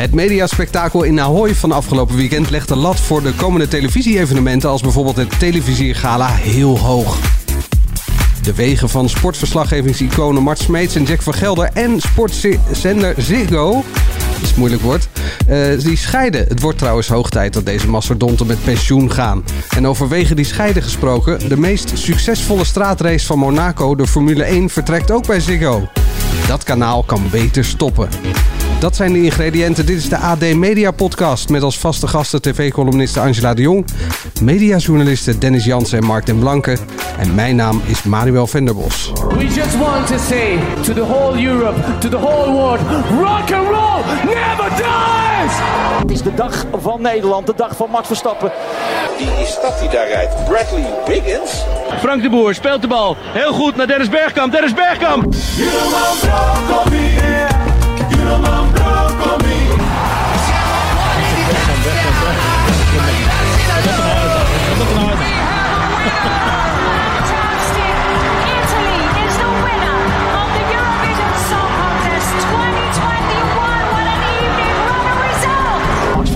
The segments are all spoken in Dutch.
Het mediaspectakel in Ahoy van afgelopen weekend legt de lat voor de komende televisie-evenementen als bijvoorbeeld het televisiegala heel hoog. De wegen van sportverslaggevingsiconen Mart Smeets en Jack van Gelder en sportzender Ziggo, is moeilijk woord, eh, die scheiden. Het wordt trouwens hoog tijd dat deze mastodonten met pensioen gaan. En over wegen die scheiden gesproken, de meest succesvolle straatrace van Monaco, de Formule 1, vertrekt ook bij Ziggo. Dat kanaal kan beter stoppen. Dat zijn de ingrediënten. Dit is de AD Media Podcast met als vaste gasten tv-columniste Angela de Jong, mediajournalisten Dennis Jansen en Mark den Blanke en mijn naam is Manuel Venderbos. We just want to say to the whole Europe, to the whole world, rock and roll never dies! Het is de dag van Nederland, de dag van Max Verstappen. Wie is dat die daar rijdt? Bradley Wiggins? Frank de Boer speelt de bal heel goed naar Dennis Bergkamp. Dennis Bergkamp!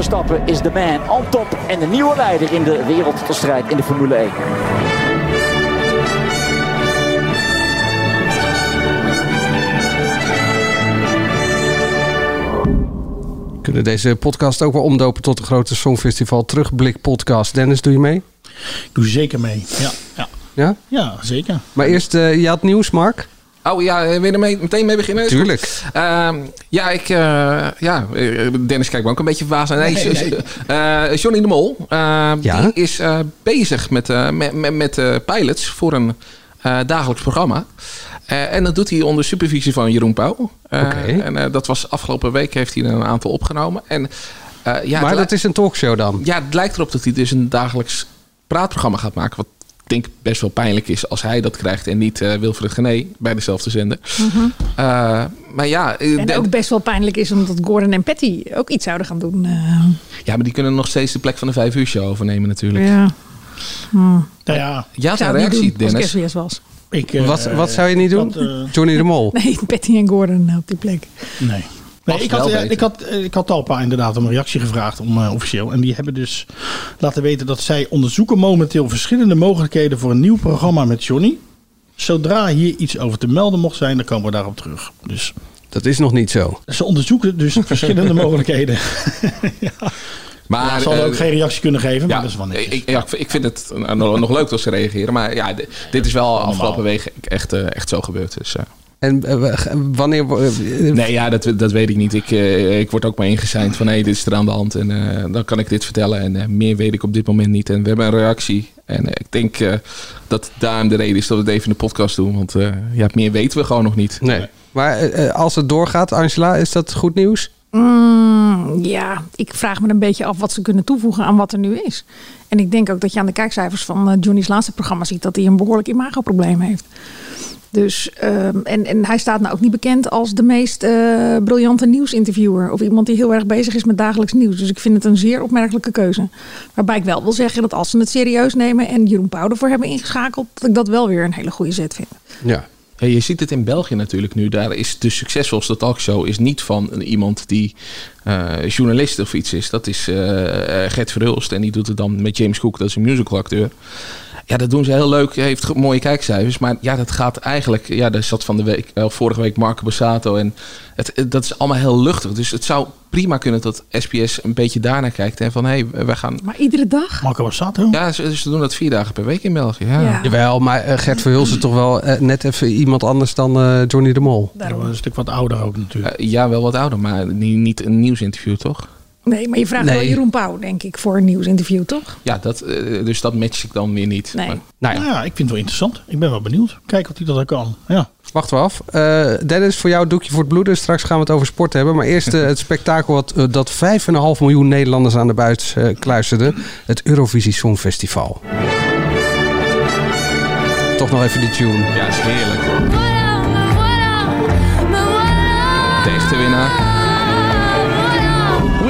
Verstappen is de man on top en de nieuwe leider in de wereldstrijd in de Formule 1. We kunnen deze podcast ook wel omdopen tot de grote Songfestival Terugblik podcast. Dennis, doe je mee? Ik doe zeker mee. Ja, ja. Ja? ja zeker. Maar eerst, eh, je had nieuws, Mark? Oh ja, wil je er mee, meteen mee beginnen? Tuurlijk. Ehm, ja, ik, eh, ja, eh, Dennis kijkt me ook een beetje verbaasd aan. Nee, Nee, nee. eh, Johnny de Mol, eh, Ja? die is eh, bezig met, eh, met, met, met eh, pilots voor een eh, dagelijks programma. Eh, en dat doet hij onder supervisie van Jeroen Pauw. Eh, Oké. En eh, dat was afgelopen week heeft hij er een aantal opgenomen. En, eh, ja, maar het dat is een talkshow dan? ja, het lijkt erop dat hij dus een dagelijks praatprogramma gaat maken. Wat denk best wel pijnlijk is als hij dat krijgt en niet eh, Wilfred Gené bij dezelfde zender. Eh, maar ja, eh, En de- ook best wel pijnlijk is omdat Gordon en Patty ook iets zouden gaan doen. eh. ja, maar die kunnen nog steeds de plek van de vijf uur show overnemen natuurlijk. ja. Nou ja, Ja, Ik zou reactie, doen als ik Dennis. Was. ik... eh, wat, wat zou je niet doen? dat, Johnny de Mol? Nee, Patty en Gordon op die plek. nee. Nee, Mag ik had, wel eh, ik, had, eh, ik had Talpa inderdaad om een reactie gevraagd, om, eh, officieel. En die hebben dus laten weten dat zij onderzoeken momenteel verschillende mogelijkheden voor een nieuw programma met Johnny. Zodra hier iets over te melden mocht zijn, dan komen we daarop terug. Dus Dat is nog niet zo. ze onderzoeken dus verschillende mogelijkheden. Maar Ja, ze hadden eh, ook geen reactie kunnen geven, maar ja, dat is wel netjes. ik, ja, ik vind- ik het eh, nog, nog leuk dat ze reageren. Maar ja, dit is wel afgelopen week echt, eh, echt zo gebeurd. Dus, eh. En eh, wanneer... eh, Nee, ja, dat, dat weet ik niet. Ik, eh, ik word ook maar ingeseind van hé, dit is er aan de hand. En eh, dan kan ik dit vertellen. En eh, meer weet ik op dit moment niet. En we hebben een reactie. En eh, ik denk eh, dat daarom de reden is dat we het even in de podcast doen. Want eh, ja, meer weten we gewoon nog niet. Nee. Maar eh, eh, als het doorgaat, Angela, is dat goed nieuws? Mm, ja, ik vraag me een beetje af wat ze kunnen toevoegen aan wat er nu is. En ik denk ook dat je aan de kijkcijfers van eh, Johnny's laatste programma ziet dat hij een behoorlijk imagoprobleem heeft. Dus, ehm, en, en hij staat nou ook niet bekend als de meest eh, briljante nieuwsinterviewer. Of iemand die heel erg bezig is met dagelijks nieuws. Dus ik vind het een zeer opmerkelijke keuze. Waarbij ik wel wil zeggen dat als ze het serieus nemen en Jeroen Pauw ervoor hebben ingeschakeld, dat ik dat wel weer een hele goede zet vind. Ja. Ja, je ziet het in België natuurlijk nu. Daar is de succesvolste talkshow is niet van een- iemand die eh, journalist of iets is. Dat is eh, eh, Gert Verhulst. En die doet het dan met James Cook. Dat is een musicalacteur. Ja, dat doen ze heel leuk. Heeft mooie kijkcijfers. Maar ja, dat gaat eigenlijk... Ja, daar zat van de week, vorige week Marco Bassato. En het, het- dat is allemaal heel luchtig. Dus het zou prima kunnen dat SBS een beetje daarnaar kijkt. En van, hé, hey, wij gaan... Maar iedere dag? Marco Bassato? Ja, ze, ze doen dat vier dagen per week in België. Ja. Ja. Jawel, maar eh, Gert Verhulst is toch wel eh, net even iemand anders dan eh, Johnny de Mol. Dat was een stuk wat ouder ook natuurlijk. Ja, wel wat ouder, maar niet, niet een nieuwsinterview, toch? Nee, maar je vraagt Nee. wel Jeroen Pauw, denk ik, voor een nieuwsinterview, toch? Ja, dat, eh, dus dat match ik dan weer niet. Nee. Maar- Nou ja, Nou ja, ik vind het wel interessant. Ik ben wel benieuwd. Kijken of hij dat ook kan. Ja. wachten we af. Eh, Dennis, voor jou doekje voor het bloeden. Straks gaan we het over sport hebben. Maar eerst eh, het spektakel wat, dat 5,5 miljoen Nederlanders aan de buis eh kluisterden. Het Eurovisie Songfestival. toch nog even die tune. Ja, is heerlijk. De echte winnaar.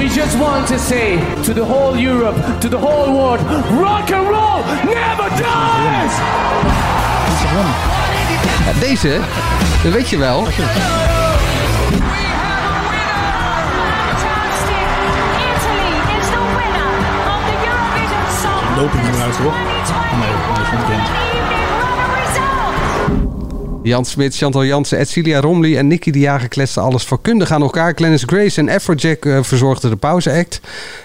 We just want to say to the whole Europe, to the whole world, rock and roll never dies! Ja, deze, dat weet je wel. Doping gebruikt, toch? Nee, dat is niet bekend. Jan Smit, Chantal Jansen, Edcilia Romley en Nicky de Jager kletsten alles vakkundig aan elkaar. Glennis Grace en Afrojack eh, verzorgden de pauzeact.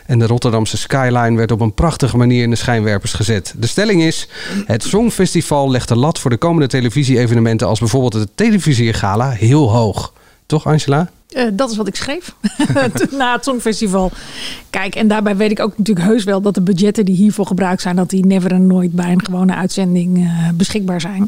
En de Rotterdamse skyline werd op een prachtige manier in de schijnwerpers gezet. De stelling is, het Songfestival legt de lat voor de komende televisie-evenementen... als bijvoorbeeld het Televisiergala heel hoog. Toch Angela? Eh, dat is wat ik schreef na het Songfestival. Kijk, en daarbij weet ik ook natuurlijk heus wel dat de budgetten die hiervoor gebruikt zijn, dat die never en nooit bij een gewone uitzending eh, beschikbaar zijn.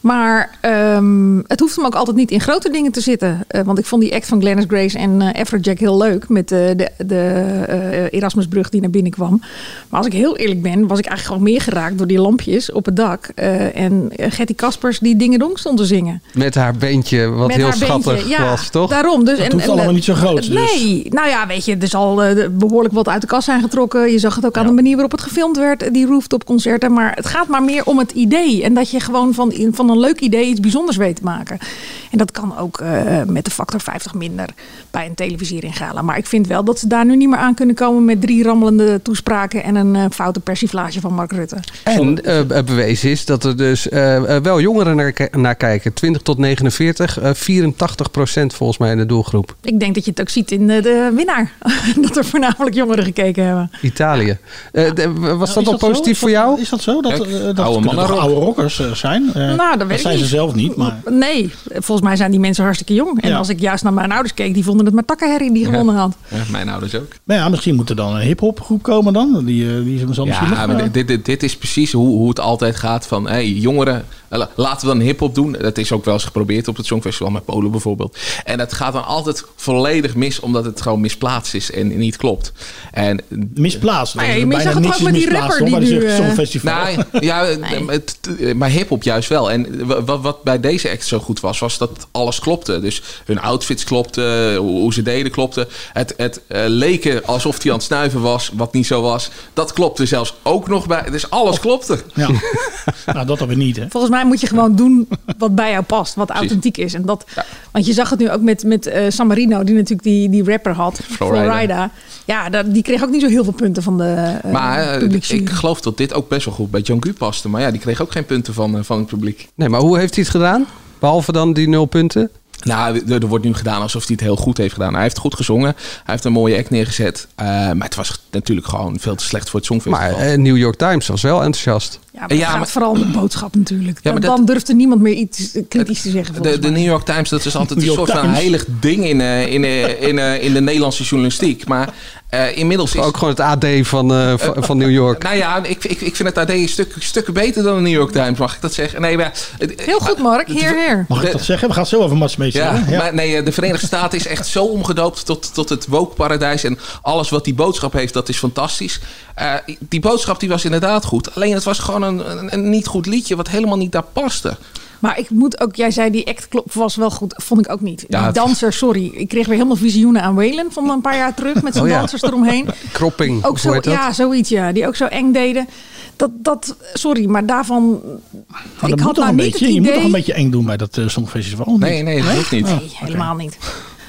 Maar ehm, het hoeft hem ook altijd niet in grote dingen te zitten. Eh, want ik vond die act van Glennis Grace en eh Afrojack heel leuk met de, de Erasmusbrug die naar binnen kwam. Maar als ik heel eerlijk ben, was ik eigenlijk gewoon meer geraakt door die lampjes op het dak. en Getty Kaspers die dingen dong stond te zingen. Met haar beentje, wat Met heel schattig beentje, ja, was, toch? Daarom. Dus, Dat hoeft allemaal niet zo groot, dus. Nee, nou ja, weet je, er zal eh, behoorlijk wat uit de kast zijn getrokken. Je zag het ook aan de manier waarop het gefilmd werd, die rooftop concerten. Maar het gaat maar meer om het idee. En dat je gewoon van, van een leuk idee iets bijzonders weet te maken. En dat kan ook eh, met de factor 50 minder bij een televisiering gala. Maar ik vind wel dat ze daar nu niet meer aan kunnen komen met drie rammelende toespraken en een eh, foute persiflage van Mark Rutte. En bewezen is dat er dus wel jongeren naar, naar kijken. 20 tot 49, eh 84 procent volgens mij in de doelgroep. Ik denk dat je het ook ziet in de, de winnaar. dat er voornamelijk jongeren gekeken hebben. Italië. Eh, de- was Is dat al positief voor jou? Is dat zo? Dat, Kijk, eh, dat oude kunnen mannen rock. oude rockers eh, zijn? Eh, Nou, dat weet ik zijn niet. ze zelf niet, maar... Nee, volgens mij zijn die mensen hartstikke jong. En Ja. als ik juist naar mijn ouders keek, die vonden het maar takkenherrie die gewonnen had. Ja, mijn ouders ook. Maar ja, misschien moet er dan een hip-hop groep komen dan. Die, eh, die zal misschien nog... Ja, maar eh, dit, dit, dit is precies hoe, hoe het altijd gaat van hey, jongeren, eh, la- laten we dan hip-hop doen. Dat is ook wel eens geprobeerd op het Songfestival met Polen bijvoorbeeld. En dat gaat dan altijd volledig mis, omdat het gewoon misplaatst is en niet klopt. En misplaatst. Ja, is maar je zag het niks ook met die misplaatst, rapper die nu, eh, Songfestival. Nou, ja, maar hip-hop juist wel. En wa- wat, wat bij deze act zo goed was, was dat alles klopte. Dus hun outfits klopten, hoe, hoe ze deden klopte. Het, het eh, leken alsof hij aan het snuiven was, wat niet zo was. Dat klopte zelfs ook nog bij. Dus alles klopte. Ja. nou, dat hebben we niet, hè? Volgens mij moet je gewoon doen wat bij jou past, wat authentiek is. En dat, Want je zag het nu ook met, met eh, San Marino, die natuurlijk die, die rapper had, Florida. Florida. Ja, dat, die kreeg ook niet zo heel veel punten van de uh, Maar eh, ik geloof dat dit ook best wel goed bij John Gu paste. Maar ja, die kreeg ook geen punten van, van het publiek. Nee, maar hoe heeft hij het gedaan? Behalve dan die nul punten? Nou, er, wordt nu gedaan alsof hij het heel goed heeft gedaan. Hij heeft goed gezongen. Hij heeft een mooie act neergezet. Uh, maar het was natuurlijk gewoon veel te slecht voor het Songfestival. Maar uh, New York Times was wel enthousiast. Ja, maar het Ja, gaat maar- vooral om de boodschap natuurlijk. Ja, maar dan, dat- dan durfde niemand meer iets kritisch te zeggen. De, volgens de. New York Times, dat is altijd een soort van heilig ding in, eh, in, eh, in, eh, in de Nederlandse journalistiek. Maar eh, inmiddels is... Ook gewoon het AD van, eh, van, van New York. Nou ja, ik, ik, ik vind het AD een stuk, stukken beter dan de New York Times, mag ik dat zeggen? Nee, maar... Heel goed, Mark. Heer, heer. Mag ik dat zeggen? We gaan zo over Mats Meester. Ja, maar nee, eh, de Verenigde Staten is echt zo omgedoopt tot, tot het woke-paradijs. En alles wat die boodschap heeft, dat is fantastisch. Eh, die boodschap die was inderdaad goed. Alleen het was gewoon een, een, een niet goed liedje wat helemaal niet daar paste. Maar ik moet ook, jij zei die act klop was wel goed. Vond ik ook niet. Ja, die danser, sorry. Ik kreeg weer helemaal visioenen aan Whalen van een paar jaar terug. Met zijn Oh ja. dansers eromheen. Kropping, Ook zo, ja, zoiets ja. Die ook zo eng deden. Dat, dat, sorry, maar daarvan... Maar ik had nou een niet beetje, het je moet idee... toch een beetje eng doen bij dat eh, Songfestival? Nee, niet? nee, dat hoeft niet. Nee, helemaal niet.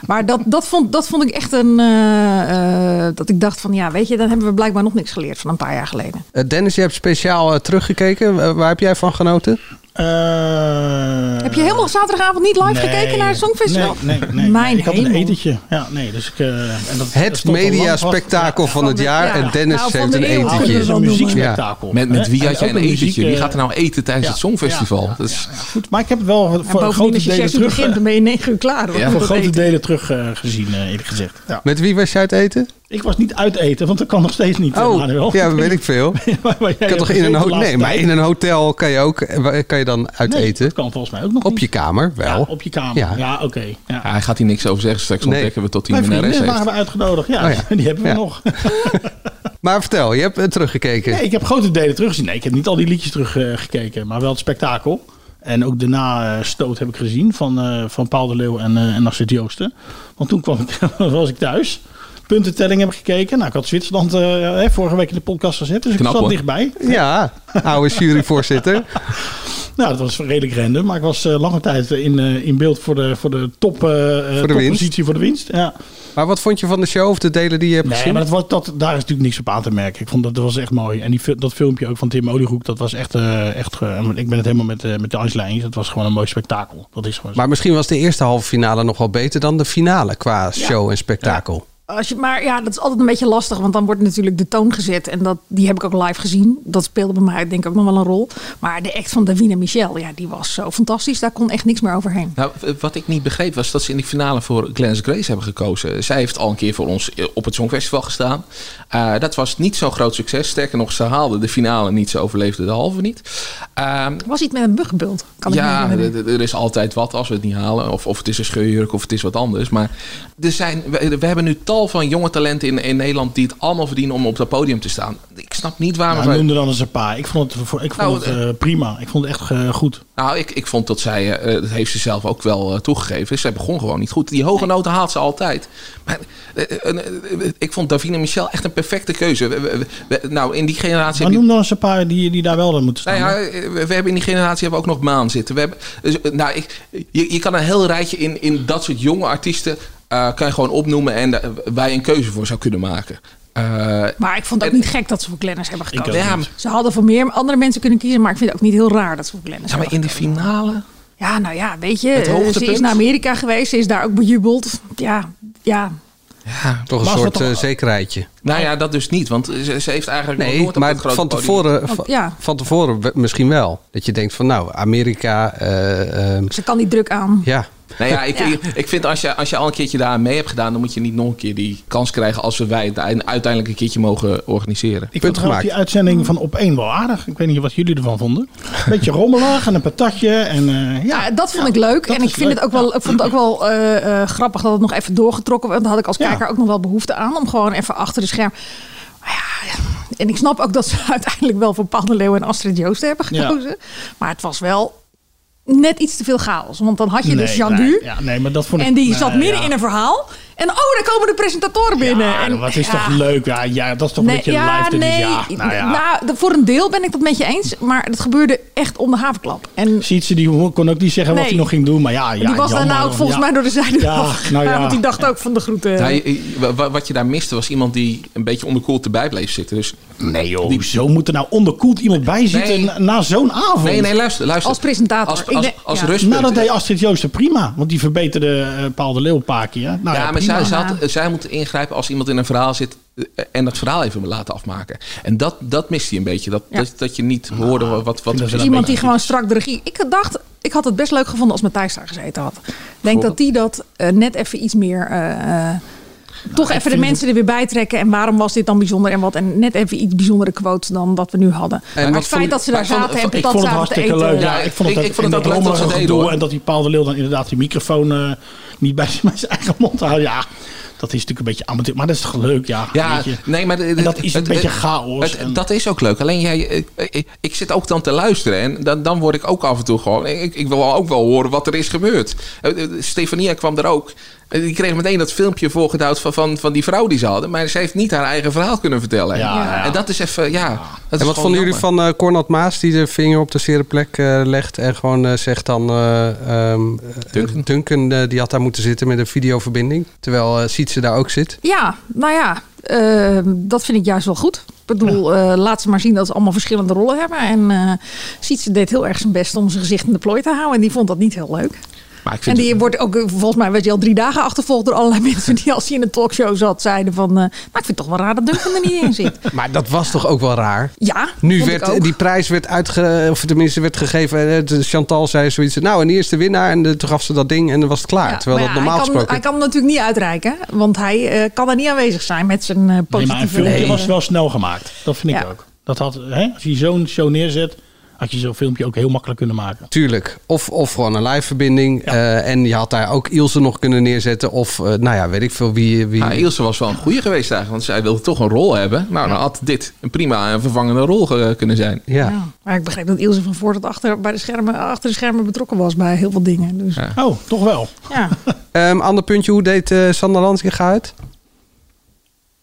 Maar dat, dat, vond, dat vond ik echt een... eh, eh, dat ik dacht van, ja, weet je, dan hebben we blijkbaar nog niks geleerd van een paar jaar geleden. Dennis, je hebt speciaal teruggekeken. Waar heb jij van genoten? Eh, Heb je helemaal zaterdagavond niet live nee, gekeken naar het Songfestival? Nee, nee, nee. Mijn ik had een etentje. Ja, nee, dus ik, eh, en dat, Het mediaspectakel vast. van het jaar. ja. En Dennis Nou, van heeft een eeuw het etentje. is een muziekspectakel. Met, met wie En had jij een muziek, etentje? Wie eh, gaat er nou eten tijdens ja, het Songfestival? ja, Dat is- Goed, maar ik heb het wel En voor grote als je delen terug, begint, dan ben je negen uur klaar. hoor, Ja, voor grote eten. delen terug eh, gezien, eh, eerlijk gezegd. Ja. Met wie was jij het eten? Ik was niet uit eten, want dat kan nog steeds niet, eh, Oh, Manuel. ja, weet ik veel. Maar- kan toch in een, gezeten ho- de laatste nee, maar in een hotel kan je ook eh, kan je dan uit Nee, eten. dat kan volgens mij ook nog Op niet. je kamer, wel. Ja, op je kamer. Ja. Ja, oké. Ja. Ja, hij gaat hier niks over zeggen. Straks Nee. ontdekken we tot minnares vrienden heeft. waren we uitgenodigd. Ja, Oh ja. die hebben we Ja. nog. Maar vertel, je hebt eh, teruggekeken. Nee, ik heb grote delen teruggezien. Nee, ik heb niet al die liedjes teruggekeken, maar wel het spektakel. En ook de na-stoot heb ik gezien van, eh, van Paul de Leeuw en, eh en Astrid Joosten. Want toen kwam ik, was ik thuis. Puntentelling heb ik gekeken. Nou, ik had Zwitserland eh, hè, vorige week in de podcast gezet, dus Knap, ik zat hoor. dichtbij. Ja, oude juryvoorzitter. Nou, dat was redelijk random. Maar ik was eh, lange tijd in, eh, in beeld voor de, voor de top, eh, eh, Voor de toppositie voor de winst. Ja. Maar wat vond je van de show of de delen die je hebt Nee, gezien? maar dat was, dat, daar is natuurlijk niks op aan te merken. Ik vond dat, dat was echt mooi. En die, dat filmpje ook van Tim Oliehoek, dat was echt... eh, echt ik ben het helemaal met, eh, met de Angela eens. Het was gewoon een mooi spektakel. Dat is gewoon. Maar misschien was de eerste halve finale nog wel beter dan de finale qua show en spektakel. Als je, maar ja, dat is altijd een beetje lastig, want dan wordt natuurlijk de toon gezet. En dat, die heb ik ook live gezien. Dat speelde bij mij denk ik ook nog wel een rol. Maar de act van Davina Michel, ja, die was zo fantastisch. Daar kon echt niks meer overheen. Nou, wat ik niet begreep was dat ze in die finale voor Glennis Grace hebben gekozen. Zij heeft al een keer voor ons eh, op het Songfestival gestaan. Eh, dat was niet zo'n groot succes. Sterker nog, ze haalde de finale niet, ze overleefde de halve niet. Ehm, Was iets met een buggenbult, kan ik me ja, er is altijd wat als we het niet halen. Of, of het is een scheurjurk of het is wat anders. Maar er zijn, we, we hebben nu tal van jonge talenten in, in Nederland die het allemaal verdienen om op dat podium te staan. Ik snap niet waarom Nou, wij- noemde dan eens een paar. Ik vond het, voor- ik vond Nou, het eh, prima. Ik vond het echt eh, goed. Nou, ik, ik vond dat zij, eh, dat heeft ze zelf ook wel toegegeven. Zij begon gewoon niet goed. Die hoge noten haalt ze altijd. Maar ik vond Davina Michel echt een perfecte keuze. We- we- we- nou, in die generatie. Maar noem dan eens een paar die, die daar wel in moeten staan. nou ja, we, we hebben in die generatie hebben we ook nog Maan zitten. We hebben, dus, nou, ik, je, je kan een heel rijtje in, in dat soort jonge artiesten. Eh, kan je gewoon opnoemen en daar- je een keuze voor zou kunnen maken. Eh, Maar ik vond het ook niet gek dat ze voor Glennis hebben gekozen. Ja. Ze hadden voor meer andere mensen kunnen kiezen, maar ik vind het ook niet heel raar dat ze voor Glennis ja, maar hebben in de finale. Ja, nou ja, weet je, Het ze is naar Amerika geweest, ze is daar ook bejubeld. Ja, ja. Toch een soort eh, zekerheidje. Nou ja, dat dus niet. Want ze, ze heeft eigenlijk Nee, nooit op maar van tevoren, van, Oh, ja. van tevoren misschien wel. Dat je denkt van nou, Amerika, eh, ehm, Ze kan die druk aan. ja. Nou ja, ik, Ja. ik, vind als je, als je al een keertje daar mee hebt gedaan, dan moet je niet nog een keer die kans krijgen als we wij het uiteindelijk een keertje mogen organiseren. Ik vond trouwens die uitzending van Op 1 wel aardig. Ik weet niet wat jullie ervan vonden. Beetje rommelig en een patatje. En, eh, ja, Ja, dat vond ik leuk. En ik, vind leuk, het ook wel, ik vond het ook wel eh, eh, grappig dat het nog even doorgetrokken werd. Daar had ik als Ja. kijker ook nog wel behoefte aan. Om gewoon even achter de scherm. Maar ja, en ik snap ook dat ze uiteindelijk wel voor Leeuw en Astrid Joost hebben Ja. gekozen. Maar het was wel net iets te veel chaos. Want dan had je dus Jean nee. Ja, nee, maar dat vond ik... En die nee, zat midden ja. in een verhaal. En oh, daar komen de presentatoren binnen. Ja, en, wat is ja. toch leuk? Ja, ja, dat is toch een beetje ja, live. nee. Ja, nou ja. Nou, de- voor een deel ben ik dat met je eens. Maar het gebeurde echt om de havenklap. En Sietse die kon ook niet zeggen wat Nee. hij nog ging doen. Maar ja, ja die was daarna jammer. ook volgens Ja. mij door de zijde Ja, nou ja. Want die dacht ook van de groeten. Nou, wat je daar miste was iemand die een beetje onderkoeld erbij bleef zitten. Dus Nee joh, zo moet er nou onderkoeld iemand bij zitten Nee. na, na zo'n avond. Nee, nee, luister, luister. Als presentator. Als, als, denk- als ja. rustpunt. Nou, dat deed Astrid Joosten prima. Want die verbeterde eh, Paul de Leeuw een paar keer. Nou, ja, ja, maar. Zij, zij, had- zij moeten ingrijpen als iemand in een verhaal zit eh, en dat verhaal even laten afmaken. En dat, dat mist hij een beetje. Dat, Ja. dat, dat je niet hoorde wat, wat, wat er wel Iemand die gewoon strak de regie. Ik dacht, ik had het best leuk gevonden als Matthijs daar gezeten had. Ik denk dat die dat eh, net even iets meer. eh, toch even de mensen er weer bij trekken. En waarom was dit dan bijzonder en wat? En net even iets bijzondere quotes dan dat we nu hadden. maar wat het feit vond- dat ze daar vond- zaten en ik Ik vond het patat zaten te hartstikke eten. leuk. Ja, Ja, ik vond het, ik- ook- ik vond het en ook leuk dat ze deden. En dat die Paul de Leeuw dan inderdaad die microfoon eh, niet bij zijn eigen mond houdt. Ja, dat is natuurlijk een beetje amateur. Maar dat is toch leuk, ja. Ja, nee, maar En dat is een het- beetje chaos. het- en- dat is ook leuk. Alleen jij, ik, ik, ik zit ook dan te luisteren en dan, dan word ik ook af en toe gewoon. Ik, ik wil ook wel horen wat er is gebeurd. Eh, eh, Stefania kwam er ook. Eh, Die kreeg meteen dat filmpje voorgedouwd van, van, van die vrouw die ze hadden. Maar ze heeft niet haar eigen verhaal kunnen vertellen. Ja, ja. En dat is even, ja. Dat is En wat vonden jullie van eh Cornald Maas die de vinger op de zere plek eh, legt en gewoon eh, zegt dan eh, ehm, Duncan? Duncan eh, die had daar moeten zitten met een videoverbinding, terwijl eh Sietse daar ook zit. Ja, nou ja, eh, dat vind ik juist wel goed. Ik bedoel, eh, laat ze maar zien dat ze allemaal verschillende rollen hebben. En eh Sietse deed heel erg zijn best om zijn gezicht in de plooi te houden. En die vond dat niet heel leuk. Maar ik En die wordt ook, eh, volgens mij werd je al drie dagen achtervolgd door allerlei mensen die als hij in een talkshow zat, zeiden van, eh, nou ik vind het toch wel raar dat Duncan er niet in zit. Maar dat was toch ook wel raar? Ja, Nu vond ik werd ook. die prijs werd uitge, of tenminste werd gegeven. en, eh, Chantal zei zoiets. Nou, en hier is de winnaar. En de, toen gaf ze dat ding en dan was het klaar. Ja, terwijl maar dat ja, normaal hij kan, gesproken. Hij kan natuurlijk niet uitreiken, want hij eh, kan er niet aanwezig zijn met zijn eh, Nee, maar een positieve... filmpje was wel snel gemaakt. Dat vind ik Ja. ook. Dat had, hè, als je zo'n show neerzet, had je zo'n filmpje ook heel makkelijk kunnen maken. Tuurlijk. Of, of gewoon een live verbinding. Eh, en je had daar ook Ilse nog kunnen neerzetten. Of, eh, nou ja, weet ik veel wie... wie... Ja, Ilse was wel een goede geweest eigenlijk, want zij wilde toch een rol hebben. Nou, dan had dit een prima een vervangende rol kunnen zijn. Ja. Maar ik begreep dat Ilse van voor tot achter, bij de schermen, achter de schermen betrokken was bij heel veel dingen. Dus ja. Oh, toch wel. Ehm, ander puntje, hoe deed eh, Sander Lansinga uit?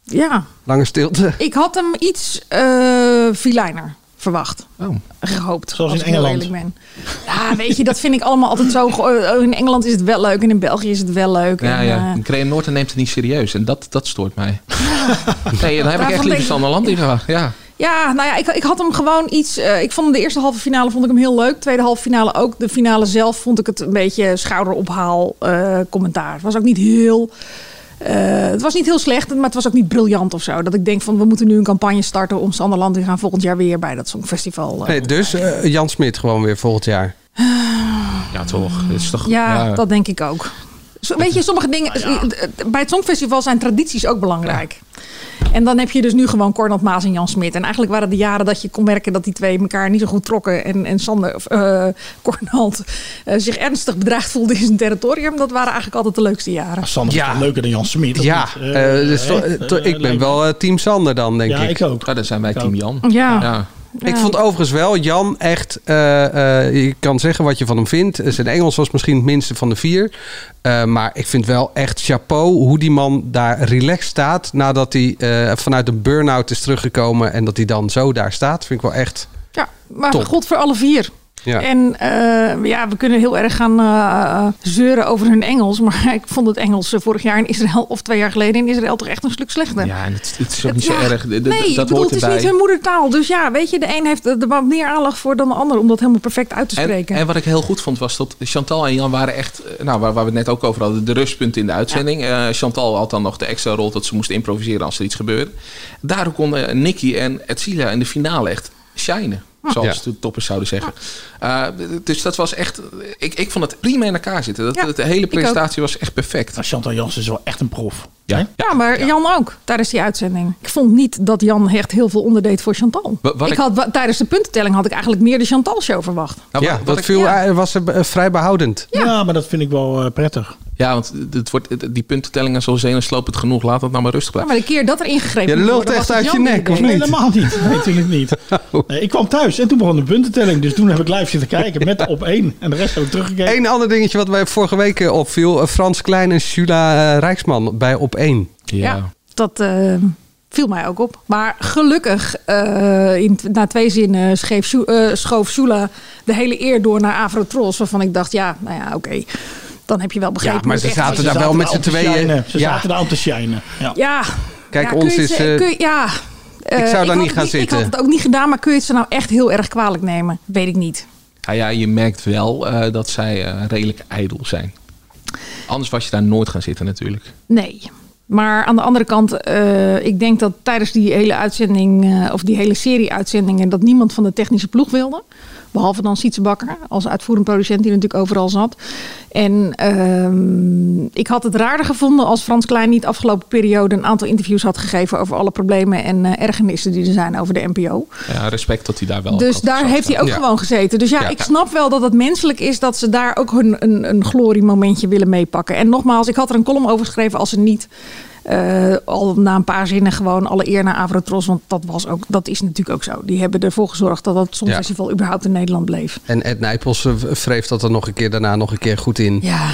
ja. Lange stilte. Ik had hem iets eh filijner verwacht. Oh. Gehoopt. Zoals als in Engeland. ben. Ja, weet je, dat vind ik allemaal altijd zo. ge- oh, In Engeland is het wel leuk en in België is het wel leuk. Ja, en, ja. Graham Norton neemt het niet serieus en dat, dat stoort mij. Nee, dan heb ik echt liever denk- Sander Lantinga. Ja. Ja, nou ja, ik, ik had hem gewoon iets. eh, ik vond hem de eerste halve finale vond ik hem heel leuk. Tweede halve finale ook. De finale zelf vond ik het een beetje schouderophaal eh, commentaar. Het was ook niet heel. Eh, het was niet heel slecht, maar het was ook niet briljant of zo. Dat ik denk van we moeten nu een campagne starten om Sander Land te gaan volgend jaar weer bij dat Songfestival. eh. Nee, dus eh, Jan Smit gewoon weer volgend jaar. ja, toch. Het is toch ja, dat denk ik ook. Zo, weet je, sommige dingen. Bij het Songfestival zijn tradities ook belangrijk. En dan heb je dus nu gewoon Cornald Maas en Jan Smit. En eigenlijk waren de jaren dat je kon merken dat die twee elkaar niet zo goed trokken. En, en Sander, of, eh, Cornald eh, zich ernstig bedreigd voelde in zijn territorium. Dat waren eigenlijk altijd de leukste jaren. Sander is Ja. toch leuker dan Jan Smit? Ja, eh, dus ik ben wel eh, team Sander dan, denk Ja, ik. ik ook. Ja, dan zijn wij team Jan. Ja. Ja. Ik vond overigens wel, Jan echt, eh, eh, je kan zeggen wat je van hem vindt. Zijn Engels was misschien het minste van de vier. Eh, maar ik vind wel echt chapeau hoe die man daar relaxed staat. Nadat hij eh, vanuit een burn-out is teruggekomen. En dat hij dan zo daar staat. Vind ik wel echt Ja, maar Top. god voor alle vier. Ja. En eh, ja, we kunnen heel erg gaan eh, zeuren over hun Engels. Maar ik vond het Engels eh, vorig jaar in Israël of twee jaar geleden in Israël toch echt een stuk slechter. Ja, en het, het is ook niet zo Ja, erg. De- nee, ik dat bedoel, hoort het is erbij. niet hun moedertaal. Dus ja, weet je, de een heeft er wat meer aandacht voor dan de ander om dat helemaal perfect uit te En, spreken. en wat ik heel goed vond was dat Chantal en Jan waren echt, nou, waar, waar we het net ook over hadden, de rustpunten in de uitzending. Eh, Chantal had dan nog de extra rol dat ze moest improviseren als er iets gebeurde. Daardoor konden Nicky en Etsilia in de finale echt shinen. Zoals Ja. de toppers zouden zeggen. Uh, dus dat was echt. Ik, ik vond het prima in elkaar zitten. Dat, Ja, de hele presentatie was echt perfect. Maar Chantal Jansen is wel echt een prof. Ja. Ja, maar Jan ook, tijdens die uitzending. Ik vond niet dat Jan echt heel veel onderdeed voor Chantal. Wat ik ik- had, tijdens de puntentelling had ik eigenlijk meer de Chantal-show verwacht. Nou, ja, wat- wat dat viel, ja. eh, was eh, vrij behoudend. Ja. maar dat vind ik wel eh, prettig. Ja, want het wordt, het- die puntentellingen zoals zenuwslopend genoeg. Laat dat nou maar rustig Ja, blijven. maar de keer dat er ingegrepen Je lult echt was het uit je nek, het of niet? Helemaal niet. Nee, natuurlijk niet. Nee, ik kwam thuis en toen begon de puntentelling. Dus toen heb ik live zitten kijken met op één. En de rest heb ik teruggekeken. Eén ander dingetje wat mij vorige week eh, opviel. eh, Frans Klein en Jula eh, Rijksman bij Op 1. Ja, dat eh, viel mij ook op. Maar gelukkig, eh, in, na twee zinnen scheef, schoof Shula de hele eer door naar Avrotros. Waarvan ik dacht, ja, nou ja, oké. Dan heb je wel begrepen. Ja, maar ze zaten daar wel met z'n tweeën. Ze Ja. zaten daar aan te shinen. Ja. Ja. Kijk, ja, ons is, ze- eh, kun je- ja, ik zou daar niet gaan Ik zitten. had het ook niet gedaan, maar kun je het ze nou echt heel erg kwalijk nemen? Weet ik niet. Ja, ja, je merkt wel eh, dat zij eh, redelijk ijdel zijn. Anders was je daar nooit gaan zitten natuurlijk. Nee. Maar aan de andere kant, eh, ik denk dat tijdens die hele uitzending, of die hele serie uitzendingen, dat niemand van de technische ploeg wilde. Behalve dan Sietse Bakker als uitvoerend producent die natuurlijk overal zat. En ehm, ik had het raarder gevonden als Frans Klein niet afgelopen periode een aantal interviews had gegeven over alle problemen en eh, ergernissen die er zijn over de NPO. Ja, respect dat hij daar wel... Dus daar heeft hij ook Ja. gewoon gezeten. Dus ja, Ja. ik snap wel dat het menselijk is dat ze daar ook hun, een, een gloriemomentje willen meepakken. En nogmaals, ik had er een column over geschreven als ze niet eh, al na een paar zinnen gewoon alle eer naar Avrotros. Want dat, was ook, dat is natuurlijk ook zo. Die hebben ervoor gezorgd dat het Songfestival überhaupt in Nederland bleef. En Ed Nijpels eh, wreef dat er nog een keer daarna nog een keer goed in. Ja.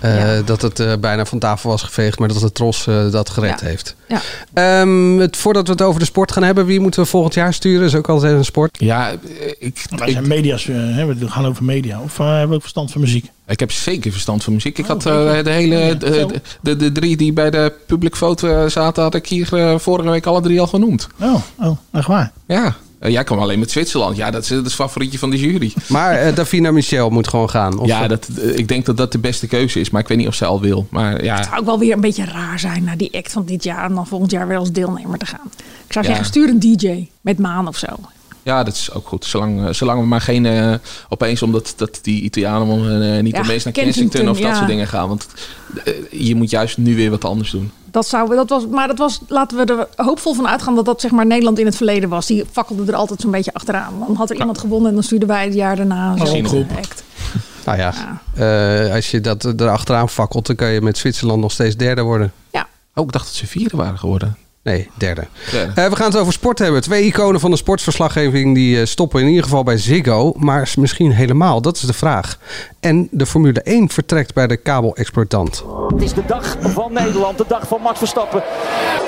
Eh, Dat het eh, bijna van tafel was geveegd, maar dat de Tros eh, dat gered Ja. heeft. Ja. Ehm, het, voordat we het over de sport gaan hebben, wie moeten we volgend jaar sturen? is ook altijd een sport. Ja, ik, Wij zijn media's, hè, we gaan over media. Of eh, hebben we ook verstand van muziek? Ik heb zeker verstand van muziek. Ik had weet je. eh, de hele. Ja, de, de, drie die bij de public foto eh, zaten, had ik hier vorige week alle drie al genoemd. Oh, oh echt waar? Ja. Eh, jij kwam alleen met Zwitserland. Ja, dat is het favorietje van de jury. Maar eh, Davina Michel moet gewoon gaan. Of ja, dat, eh, ik denk dat dat de beste keuze is. Maar ik weet niet of ze al wil. Maar ja, Het zou ook wel weer een beetje raar zijn na die act van dit jaar. En dan volgend jaar weer als deelnemer te gaan. Ik zou Ja. zeggen, stuur een DJ met Maan of zo. Ja, dat is ook goed. Zolang, zolang we maar geen eh, opeens omdat dat die Italianen eh, niet Ja, opeens naar Kensington, Kensington of dat ja. soort dingen gaan. Want je moet juist nu weer wat anders doen. Dat zou, dat was, maar dat was, laten we er hoopvol van uitgaan dat dat zeg maar Nederland in het verleden was. Die fakkelde er altijd zo'n beetje achteraan. Dan had er iemand gewonnen en dan stuurden wij het jaar daarna zo'n groep. act. Nou ja, eh, als je dat erachteraan fakkelt, dan kan je met Zwitserland nog steeds derde worden. Oh, ik dacht dat ze vierde waren geworden. Nee, derde. Derde. Eh, we gaan het over sport hebben. Twee iconen van de sportverslaggeving die eh, stoppen in ieder geval bij Ziggo. Maar misschien helemaal, dat is de vraag. En de Formule 1 vertrekt bij de kabelexploitant. Het is de dag van Nederland, de dag van Max Verstappen.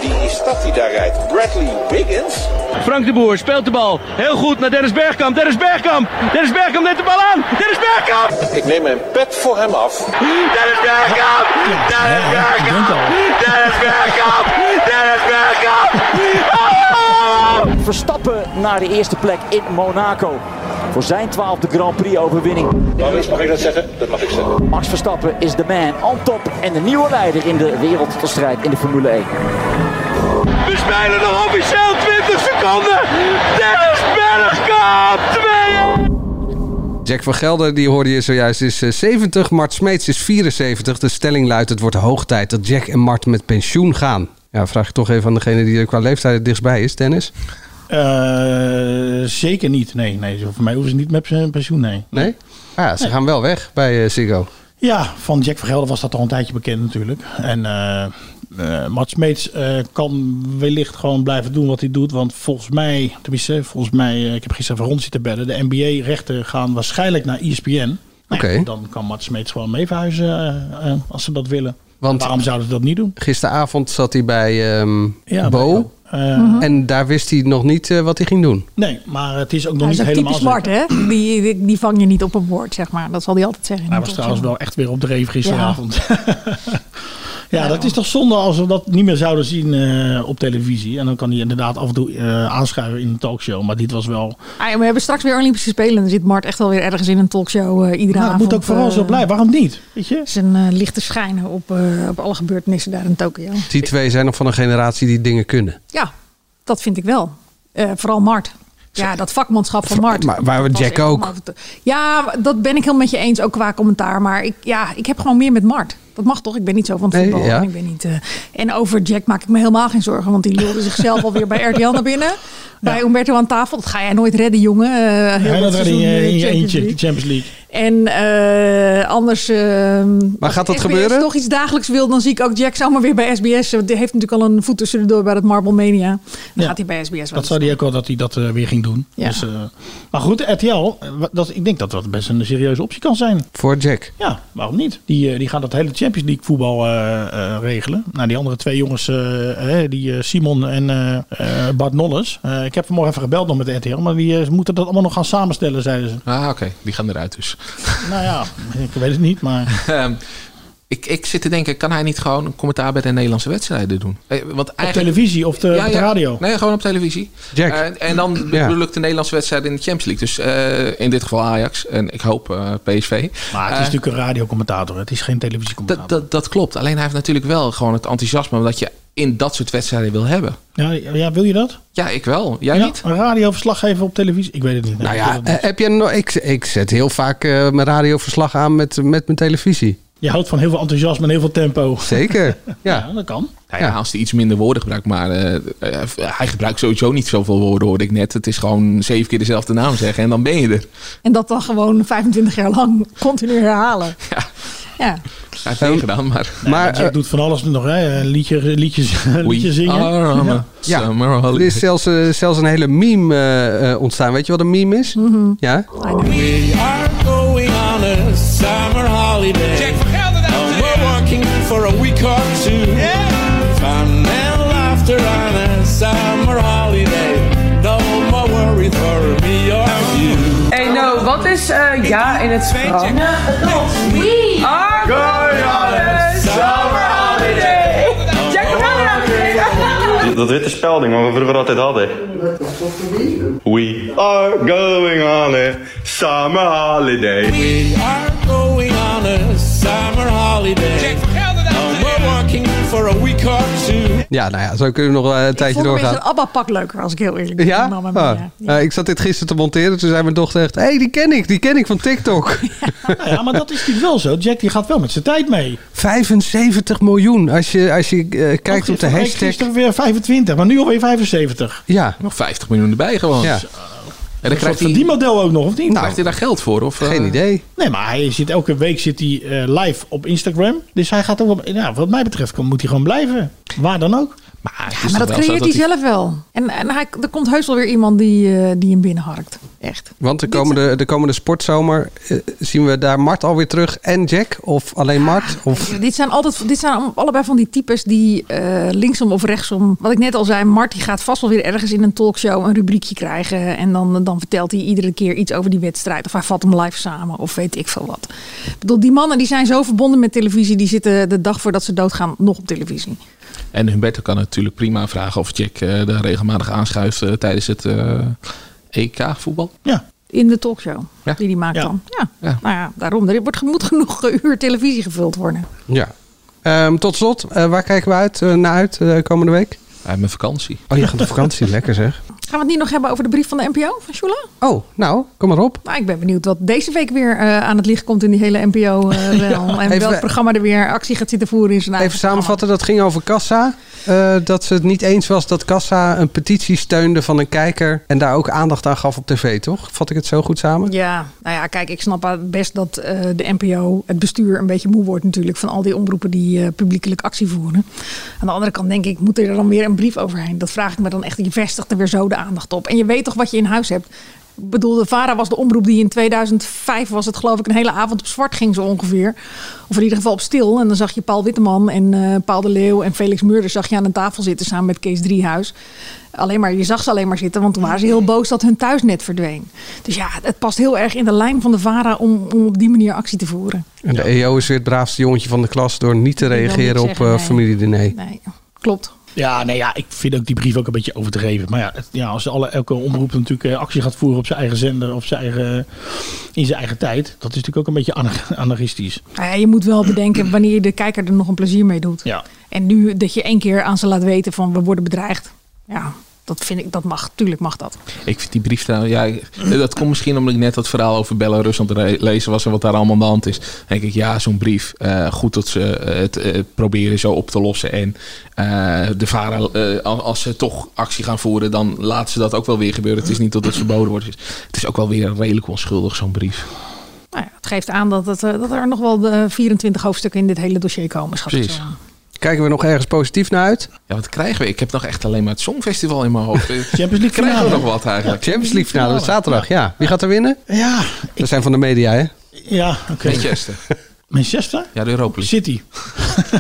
Wie is dat die daar rijdt? Bradley Wiggins? Frank de Boer speelt de bal. Heel goed naar Dennis Bergkamp. Dennis Bergkamp. Dennis Bergkamp neemt de bal aan. Dennis Bergkamp. Ik neem mijn pet voor hem af. Dennis Bergkamp. Dennis Bergkamp. Dennis Bergkamp. Verstappen naar de eerste plek in Monaco. Voor zijn twaalfde Grand Prix overwinning. Mag ik dat zeggen? Dat mag ik zeggen. Max Verstappen is de man on top en de nieuwe leider in de wereldstrijd in de Formule 1. We spelen nog officieel 20 seconden. Dennis Bergkamp. 2 Jack van Gelder, die hoorde je zojuist, is eh, 70. Mart Smeets is 74. De stelling luidt, het wordt hoog tijd dat Jack en Mart met pensioen gaan. Ja, vraag ik toch even aan degene die er qua leeftijd het dichtstbij is, Dennis. Eh, zeker niet. Nee, nee, voor mij hoeven ze niet met zijn pensioen. Nee. Nee? Ah, ja, ze gaan wel weg bij eh, Ziggo. Ja, van Jack Vergelder was dat al een tijdje bekend natuurlijk. En eh eh, Mats Smeets eh, kan wellicht gewoon blijven doen wat hij doet. Want volgens mij, tenminste, volgens mij, ik heb gisteren even rond zitten bedden. De NBA-rechten gaan waarschijnlijk naar ESPN. Nou. Dan kan Mats Smeets gewoon mee verhuizen als ze dat willen. Want- Waarom zouden ze dat niet doen? Gisteravond zat hij bij ehm Ja, Bo. Eh, En daar wist hij nog niet eh, wat hij ging doen. Nee, maar het is ook nog Hij niet helemaal smart, zeker. hè? Die, die, die vang je niet op een woord, zeg maar. Dat zal hij altijd zeggen. Hij was trouwens wel echt weer op dreef gisteravond. Ja. dat is toch zonde als we dat niet meer zouden zien eh, op televisie. En dan kan hij inderdaad af en toe eh, aanschuiven in een talkshow. Maar dit was wel... Ah, ja, we hebben straks weer Olympische Spelen. Dan zit Mart echt wel weer ergens in een talkshow eh iedere Nou, het avond. moet ook vooral zo blijven. Waarom niet? Weet je? Zijn eh, licht te schijnen op, eh, op alle gebeurtenissen daar in Tokio. Die twee zijn nog van een generatie die dingen kunnen. Ja, dat vind ik wel. Eh, vooral Mart. Ja, dat vakmanschap van Mart. Maar waar we Jack ook. Ja, dat ben ik heel met je eens, ook qua commentaar. Maar ik, ja, ik heb gewoon meer met Mart. Dat mag toch? Ik ben niet zo van het Nee, voetbal. ja. ik ben niet, eh, en over Jack maak ik me helemaal geen zorgen. Want die lulde zichzelf alweer bij RTL naar binnen. Bij Umberto aan tafel. Dat ga jij nooit redden, jongen. Eh, heel Ja, dat dat redde seizoen, je eh, in je Champions eentje, de. Champions League. En eh, anders. ehm, als gaat dat SBS gebeuren? toch iets dagelijks wil, dan zie ik ook Jack zomaar weer bij SBS. Want die heeft natuurlijk al een voet tussendoor bij het Marble Mania. Dan Ja. gaat hij bij SBS wel Dat zei hij ook al dat hij dat eh, weer ging doen. Ja. Dus, eh, maar goed, RTL, dat, ik denk dat dat best een serieuze optie kan zijn. Voor Jack. Ja, waarom niet? Die, die gaan dat hele Champions League voetbal eh, eh, regelen. Nou, die andere twee jongens, die Simon en eh, eh, Bart Nolles. Eh, ik heb vanmorgen even gebeld nog met RTL, maar die moeten dat allemaal nog gaan samenstellen, zeiden ze. Ah, oké. Die gaan eruit dus. Nou ja, ik weet het niet, maar... Ehm, ik, ik zit te denken, kan hij niet gewoon een commentaar bij de Nederlandse wedstrijden doen? Eh, Want Op televisie of de, op de radio? Nee, gewoon op televisie. Jack. Eh, en dan Ja. bedoel ik de Nederlandse wedstrijd in de Champions League. Dus eh, in dit geval Ajax en ik hoop eh, PSV. Maar het is natuurlijk een radiocommentator. Het is geen televisiecommentator. dat, dat, dat klopt. Alleen hij heeft natuurlijk wel gewoon het enthousiasme dat je in dat soort wedstrijden wil hebben. Ja, ja, wil je dat? Ja, ik wel. Jij Ja, niet? Een radioverslaggever op televisie? Ik weet het niet. Nou Ik ja, heb je nog, ik, ik zet heel vaak eh, mijn radioverslag aan met, met mijn televisie. Je houdt van heel veel enthousiasme en heel veel tempo. Zeker. Ja. Ja, dat kan. Nou ja, als hij iets minder woorden gebruikt, maar eh, eh, hij gebruikt sowieso niet zoveel woorden, hoorde ik net. Het is gewoon zeven keer dezelfde naam zeggen en dan ben je er. En dat dan gewoon 25 jaar lang continu herhalen. Ja. Ja. Hij heeft het gedaan, maar... Maar eh, doet van alles nog, hè? Een liedje, liedjes, liedje We zingen. are on a Ja. summer er is zelfs, zelfs een hele meme eh, eh, ontstaan. Weet je wat een meme is? Ja? We are going on a summer holiday. Ja in het Frans? We are going on a summer holiday. Check hem out. Dat witte spelding wat we vroeger altijd hadden. We are going on a summer holiday. We are going on a summer holiday. And we're working for a week or two. Ja, nou ja, zo kunnen we nog eh, een tijdje Vond ik doorgaan. een ABBA-pak leuker, als ik heel eerlijk ben. Ja? Mamma Ah. mia. Eh, ik zat dit gisteren te monteren. Toen zei mijn dochter echt... Hé, hey, die ken ik. Die ken ik van TikTok. Nou ja, maar dat is natuurlijk wel zo. Jack die gaat wel met zijn tijd mee. 75 miljoen. Als je, als je eh, kijkt op de hashtag... Gisteren weer 25, maar nu alweer 75. Ja. Nog 50 miljoen erbij gewoon. Ja. En dan krijgt Van hij, die model ook nog, of niet? krijgt hij daar geld voor? Of, eh, Geen idee. Nee, maar hij zit elke week zit hij, eh, live op Instagram. Dus hij gaat ook, wel- ja, wat mij betreft, moet hij gewoon blijven. Waar dan ook. Maar, dat creëert hij hij- zelf wel. En, en hij, er komt heus wel weer iemand die, eh, die hem binnenharkt. Echt. Want de komende, de komende sportzomer eh, zien we daar Mart alweer terug en Jack? Of alleen Mart? Of... Dit zijn, altijd, dit zijn allebei van die types die eh, linksom of rechtsom... Wat ik net al zei, Mart die gaat vast wel weer ergens in een talkshow een rubriekje krijgen. En dan, dan vertelt hij iedere keer iets over die wedstrijd. Of hij vat hem live samen of weet ik veel wat. Ik bedoel, die mannen die zijn zo verbonden met televisie. Die zitten de dag voordat ze doodgaan nog op televisie. En Humberto kan natuurlijk prima vragen of Jack eh daar regelmatig aanschuift eh, tijdens het eh, EK-voetbal. Ja. In de talkshow Ja. die die maakt Ja. dan. Ja. Ja. Nou ja, daarom. Er wordt, moet genoeg uur televisie gevuld worden. Ja. Ehm, tot slot, eh, waar kijken we uit, eh, naar uit komende week? Hij mijn vakantie. Oh, je gaat op vakantie. Lekker zeg. Gaan we het niet nog hebben over de brief van de NPO van Shula? Oh, nou, kom maar op. Nou, ik ben benieuwd wat deze week weer eh, aan het licht komt in die hele NPO. eh, wel. En welk programma er weer actie gaat zitten voeren in zijn Even samenvatten, dat ging over Kassa. Eh, dat ze het niet eens was dat Kassa een petitie steunde van een kijker. En daar ook aandacht aan gaf op tv, toch? Vat ik het zo goed samen? Ja, nou ja, kijk, ik snap best dat eh, de NPO, het bestuur, een beetje moe wordt natuurlijk van al die omroepen die eh, publiekelijk actie voeren. Aan de andere kant denk ik, moet er dan weer een brief overheen? Dat vraag ik me dan echt. Je vestigt er weer zo de aandacht op. En je weet toch wat je in huis hebt. Ik bedoel, de VARA was de omroep die in 2005 was het geloof ik een hele avond op zwart ging zo ongeveer. Of in ieder geval op stil. En dan zag je Paul Witteman en eh, Paul de Leeuw en Felix Meurders zag je aan een tafel zitten samen met Kees Driehuis. Alleen maar, je zag ze alleen maar zitten, want toen waren ze heel boos dat hun thuisnet verdween. Dus ja, het past heel erg in de lijn van de VARA om, om op die manier actie te voeren. En de EO is weer het braafste jongetje van de klas door niet te reageren op nee. familiediner. Nee, klopt. Ja, nee, ja, ik vind ook die brief ook een beetje overdreven. Maar ja, het- ja als alle, elke omroep natuurlijk eh, actie gaat voeren op zijn eigen zender, op zijn eigen, in zijn eigen tijd. Dat is natuurlijk ook een beetje anar- anarchistisch. Nou ja, je moet wel bedenken wanneer je de kijker er nog een plezier mee doet. Ja. En nu dat je één keer aan ze laat weten van we worden bedreigd. Ja, dat vind ik, dat mag. Tuurlijk mag dat. Ik vind die brief trouwens, ja, dat komt misschien omdat ik net dat verhaal over Belarus aan het lezen was en wat daar allemaal aan de hand is. Dan denk ik, ja, zo'n brief, eh, goed dat ze eh, het eh, proberen zo op te lossen. En de VARA, eh, als ze toch actie gaan voeren, dan laten ze dat ook wel weer gebeuren. Het is niet dat het verboden wordt. Het is ook wel weer redelijk onschuldig, zo'n brief. Nou ja, het geeft aan dat, het, dat er nog wel de 24 hoofdstukken in dit hele dossier komen. schat Precies. zo. Kijken we nog ergens positief naar uit? Ja, wat krijgen we? Ik heb nog echt alleen maar het Songfestival in mijn hoofd. Champions League Krijgen we nog wat eigenlijk? Champions League finale, zaterdag. Ja. Wie gaat er winnen? Ja, Dat zijn van de media, hè? ja oké. Manchester. Manchester? Ja, de Europa League. City.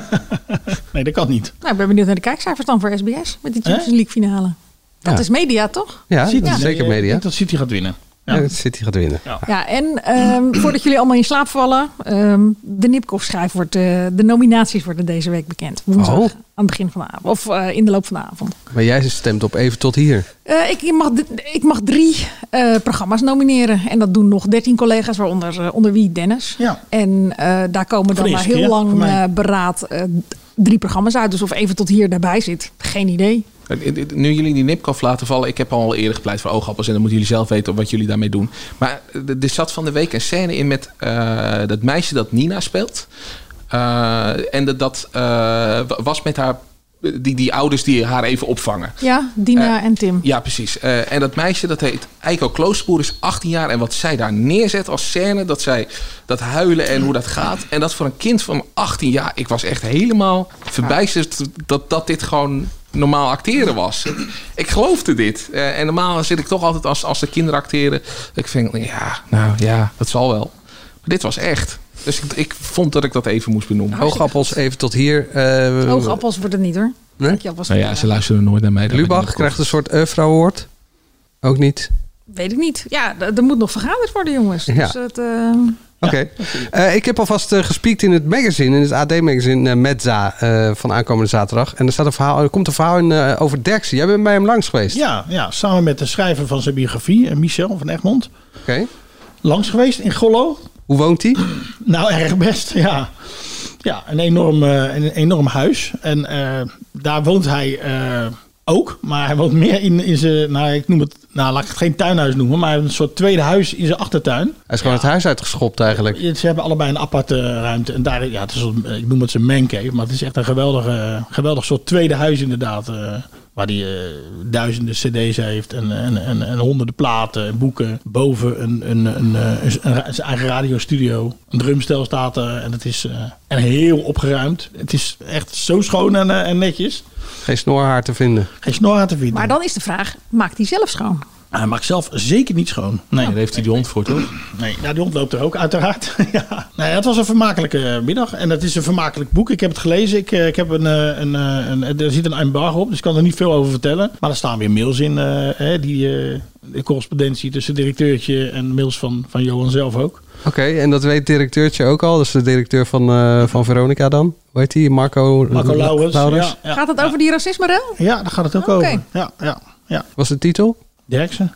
nee, dat kan niet. Nou, ik ben benieuwd naar de kijkcijfers dan voor SBS met die Champions League finale. Dat Ja. is media, toch? Ja, City, dat is zeker Ik media. denk dat City gaat winnen. Ja. dat City gaat winnen. Ja, en ehm, voordat jullie allemaal in slaap vallen, ehm, de Nipkoff-schijf wordt, eh, de nominaties worden deze week bekend. Woensdag Oh. aan het begin van de avond, of eh, in de loop van de avond. Maar jij stemt op even tot hier. Eh, ik, ik mag, ik mag drie eh, programma's nomineren. En dat doen nog dertien collega's, waaronder onder wie Dennis. Ja. En eh, daar komen dan na eerste heel lang eh, beraad eh, drie programma's uit. Dus of even tot hier daarbij zit, geen idee. Nu jullie die nipkoff laten vallen, ik heb al eerder gepleit voor oogappels en dan moeten jullie zelf weten wat jullie daarmee doen. Maar er er zat van de week een scène in met eh, dat meisje dat Nina speelt. Eh, en dat, dat eh, was met haar, die, die ouders die haar even opvangen. Ja, Dina en Tim. Ja, precies. Eh, en dat meisje, dat heet Eiko Kloosterboer, is 18 jaar. En wat zij daar neerzet als scène, dat zij dat huilen en hoe dat gaat. En dat voor een kind van 18 jaar, ik was echt helemaal verbijsterd dat, dat dit gewoon normaal acteren was. Ik geloofde dit. Eh, en normaal zit ik toch altijd als, als de kinderen acteren. Ik vind, ja, nou ja, dat zal wel. Maar dit was echt. Dus ik, ik vond dat ik dat even moest benoemen. Oogappels even tot hier. Eh, Oogappels wordt het niet hoor. Nee? Nou ja, ze luisteren nooit naar mij. Lubach krijgt een soort Eufra Award. Ook niet. Weet ik niet. Ja, er moet nog vergaderd worden, jongens. Ja. Dus het, Oké. Eh, ik heb alvast uh, gespiekt in het magazine, in het AD-magazine uh, Metza eh, van aankomende zaterdag. En er, staat een verhaal, er komt een verhaal in over Derksen. Jij bent bij hem langs geweest. Ja, ja, samen met de schrijver van zijn biografie, Michel van Egmond. Oké. Langs geweest in Gollo. Hoe woont hij? Nou, erg best, ja. Ja, een enorm, een enorm huis. En daar woont hij ook. Maar hij woont meer in, in zijn, nou ik noem het, nou laat ik het geen tuinhuis noemen, maar een soort tweede huis in zijn achtertuin. Hij is gewoon het huis uitgeschopt eigenlijk. Ze hebben allebei een aparte ruimte. En daar, ja, het is, een- ik noem het zijn mancave, maar het is echt een geweldige, geweldig soort tweede huis inderdaad. eh, waar hij eh, duizenden cd's heeft en, en, en, en honderden platen en boeken. Boven een, een, een, eh, een, een- zijn eigen radiostudio. Een drumstel staat er en het is eh, en heel opgeruimd. Het is echt zo schoon en, en netjes. Geen snorhaar te vinden. Geen snor aan te vinden. Maar dan is de vraag, maakt hij zelf schoon? Hij maakt zelf zeker niet schoon. Nee. Daar heeft hij die hond voor, toch? Nee, ja, die hond loopt er ook, uiteraard. ja. Nee, het was een vermakelijke middag. En het is een vermakelijk boek. Ik heb het gelezen. Ik, eh, ik heb een, eh, een, eh, een, er zit een embargo op, dus ik kan er niet veel over vertellen. Maar er staan weer mails in. eh, hè, die, eh, de correspondentie tussen directeurtje en mails van, van Johan zelf ook. Oké, en dat weet directeurtje ook al. Dat is de directeur van, eh, van Veronica dan. Hoe heet die? Marco, Marco Lauwers. Ja, ja. Gaat het over die racisme-rel? Ja, daar gaat het ook over. Ja, ja, ja. Was de titel? Derksen.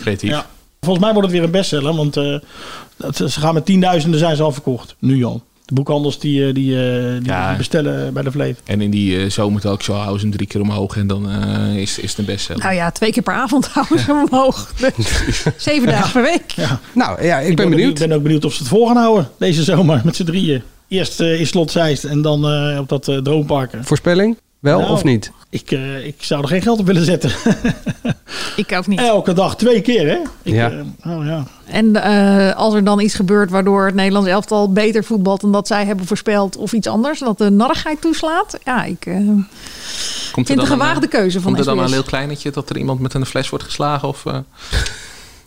Creatief. Ja. Volgens mij wordt het weer een bestseller, want eh, dat, ze gaan met tienduizenden zijn ze al verkocht. Nu al. De boekhandels die, eh, die, eh, die, Ja. die bestellen bij de Vleet. En in die uh, zomertalkshow houden ze hem drie keer omhoog en dan eh, is, is het een bestseller. Nou ja, twee keer per avond houden ze hem omhoog. Dus Zeven dagen per week. Ja. Nou ja, ik, ben ben benieuwd. Ik ben ook benieuwd of ze het vol gaan houden deze zomer met z'n drieën. Eerst eh, in Slot Zeist en dan eh, op dat eh Droomparken. Voorspelling? Wel Nou, of niet? Ik, eh, ik zou er geen geld op willen zetten. Ik ook niet. Elke dag twee keer, hè? Ik, Ja. eh, oh, ja. En eh, als er dan iets gebeurt waardoor het Nederlands elftal beter voetbalt dan dat zij hebben voorspeld of iets anders, dat de narrigheid toeslaat. Ja, ik eh, Komt vind het een gewaagde keuze van Komt er dan SBS. een heel kleinetje dat er iemand met een fles wordt geslagen? Of, eh,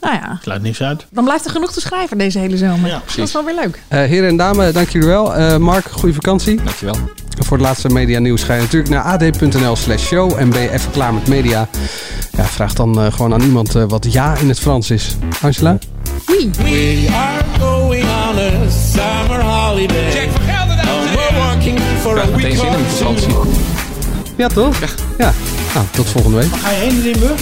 Nou ja, Sluit niks uit. dan blijft er genoeg te schrijven deze hele zomer. dat is wel weer leuk. Eh heren en dames, dank jullie wel. Eh, Mark, goede vakantie. Dankjewel. Voor het laatste media nieuws ga je natuurlijk naar ad.nl slash show. En ben je even klaar met media? Ja, vraag dan eh, gewoon aan iemand eh, wat ja in het Frans is. Angela? Oui. We are going on a summer holiday. Check voor Gelder, dames en We're working for a week zin in vakantie. Ja, toch? Ja. Nou, tot volgende week. Ga je heen in Limburg?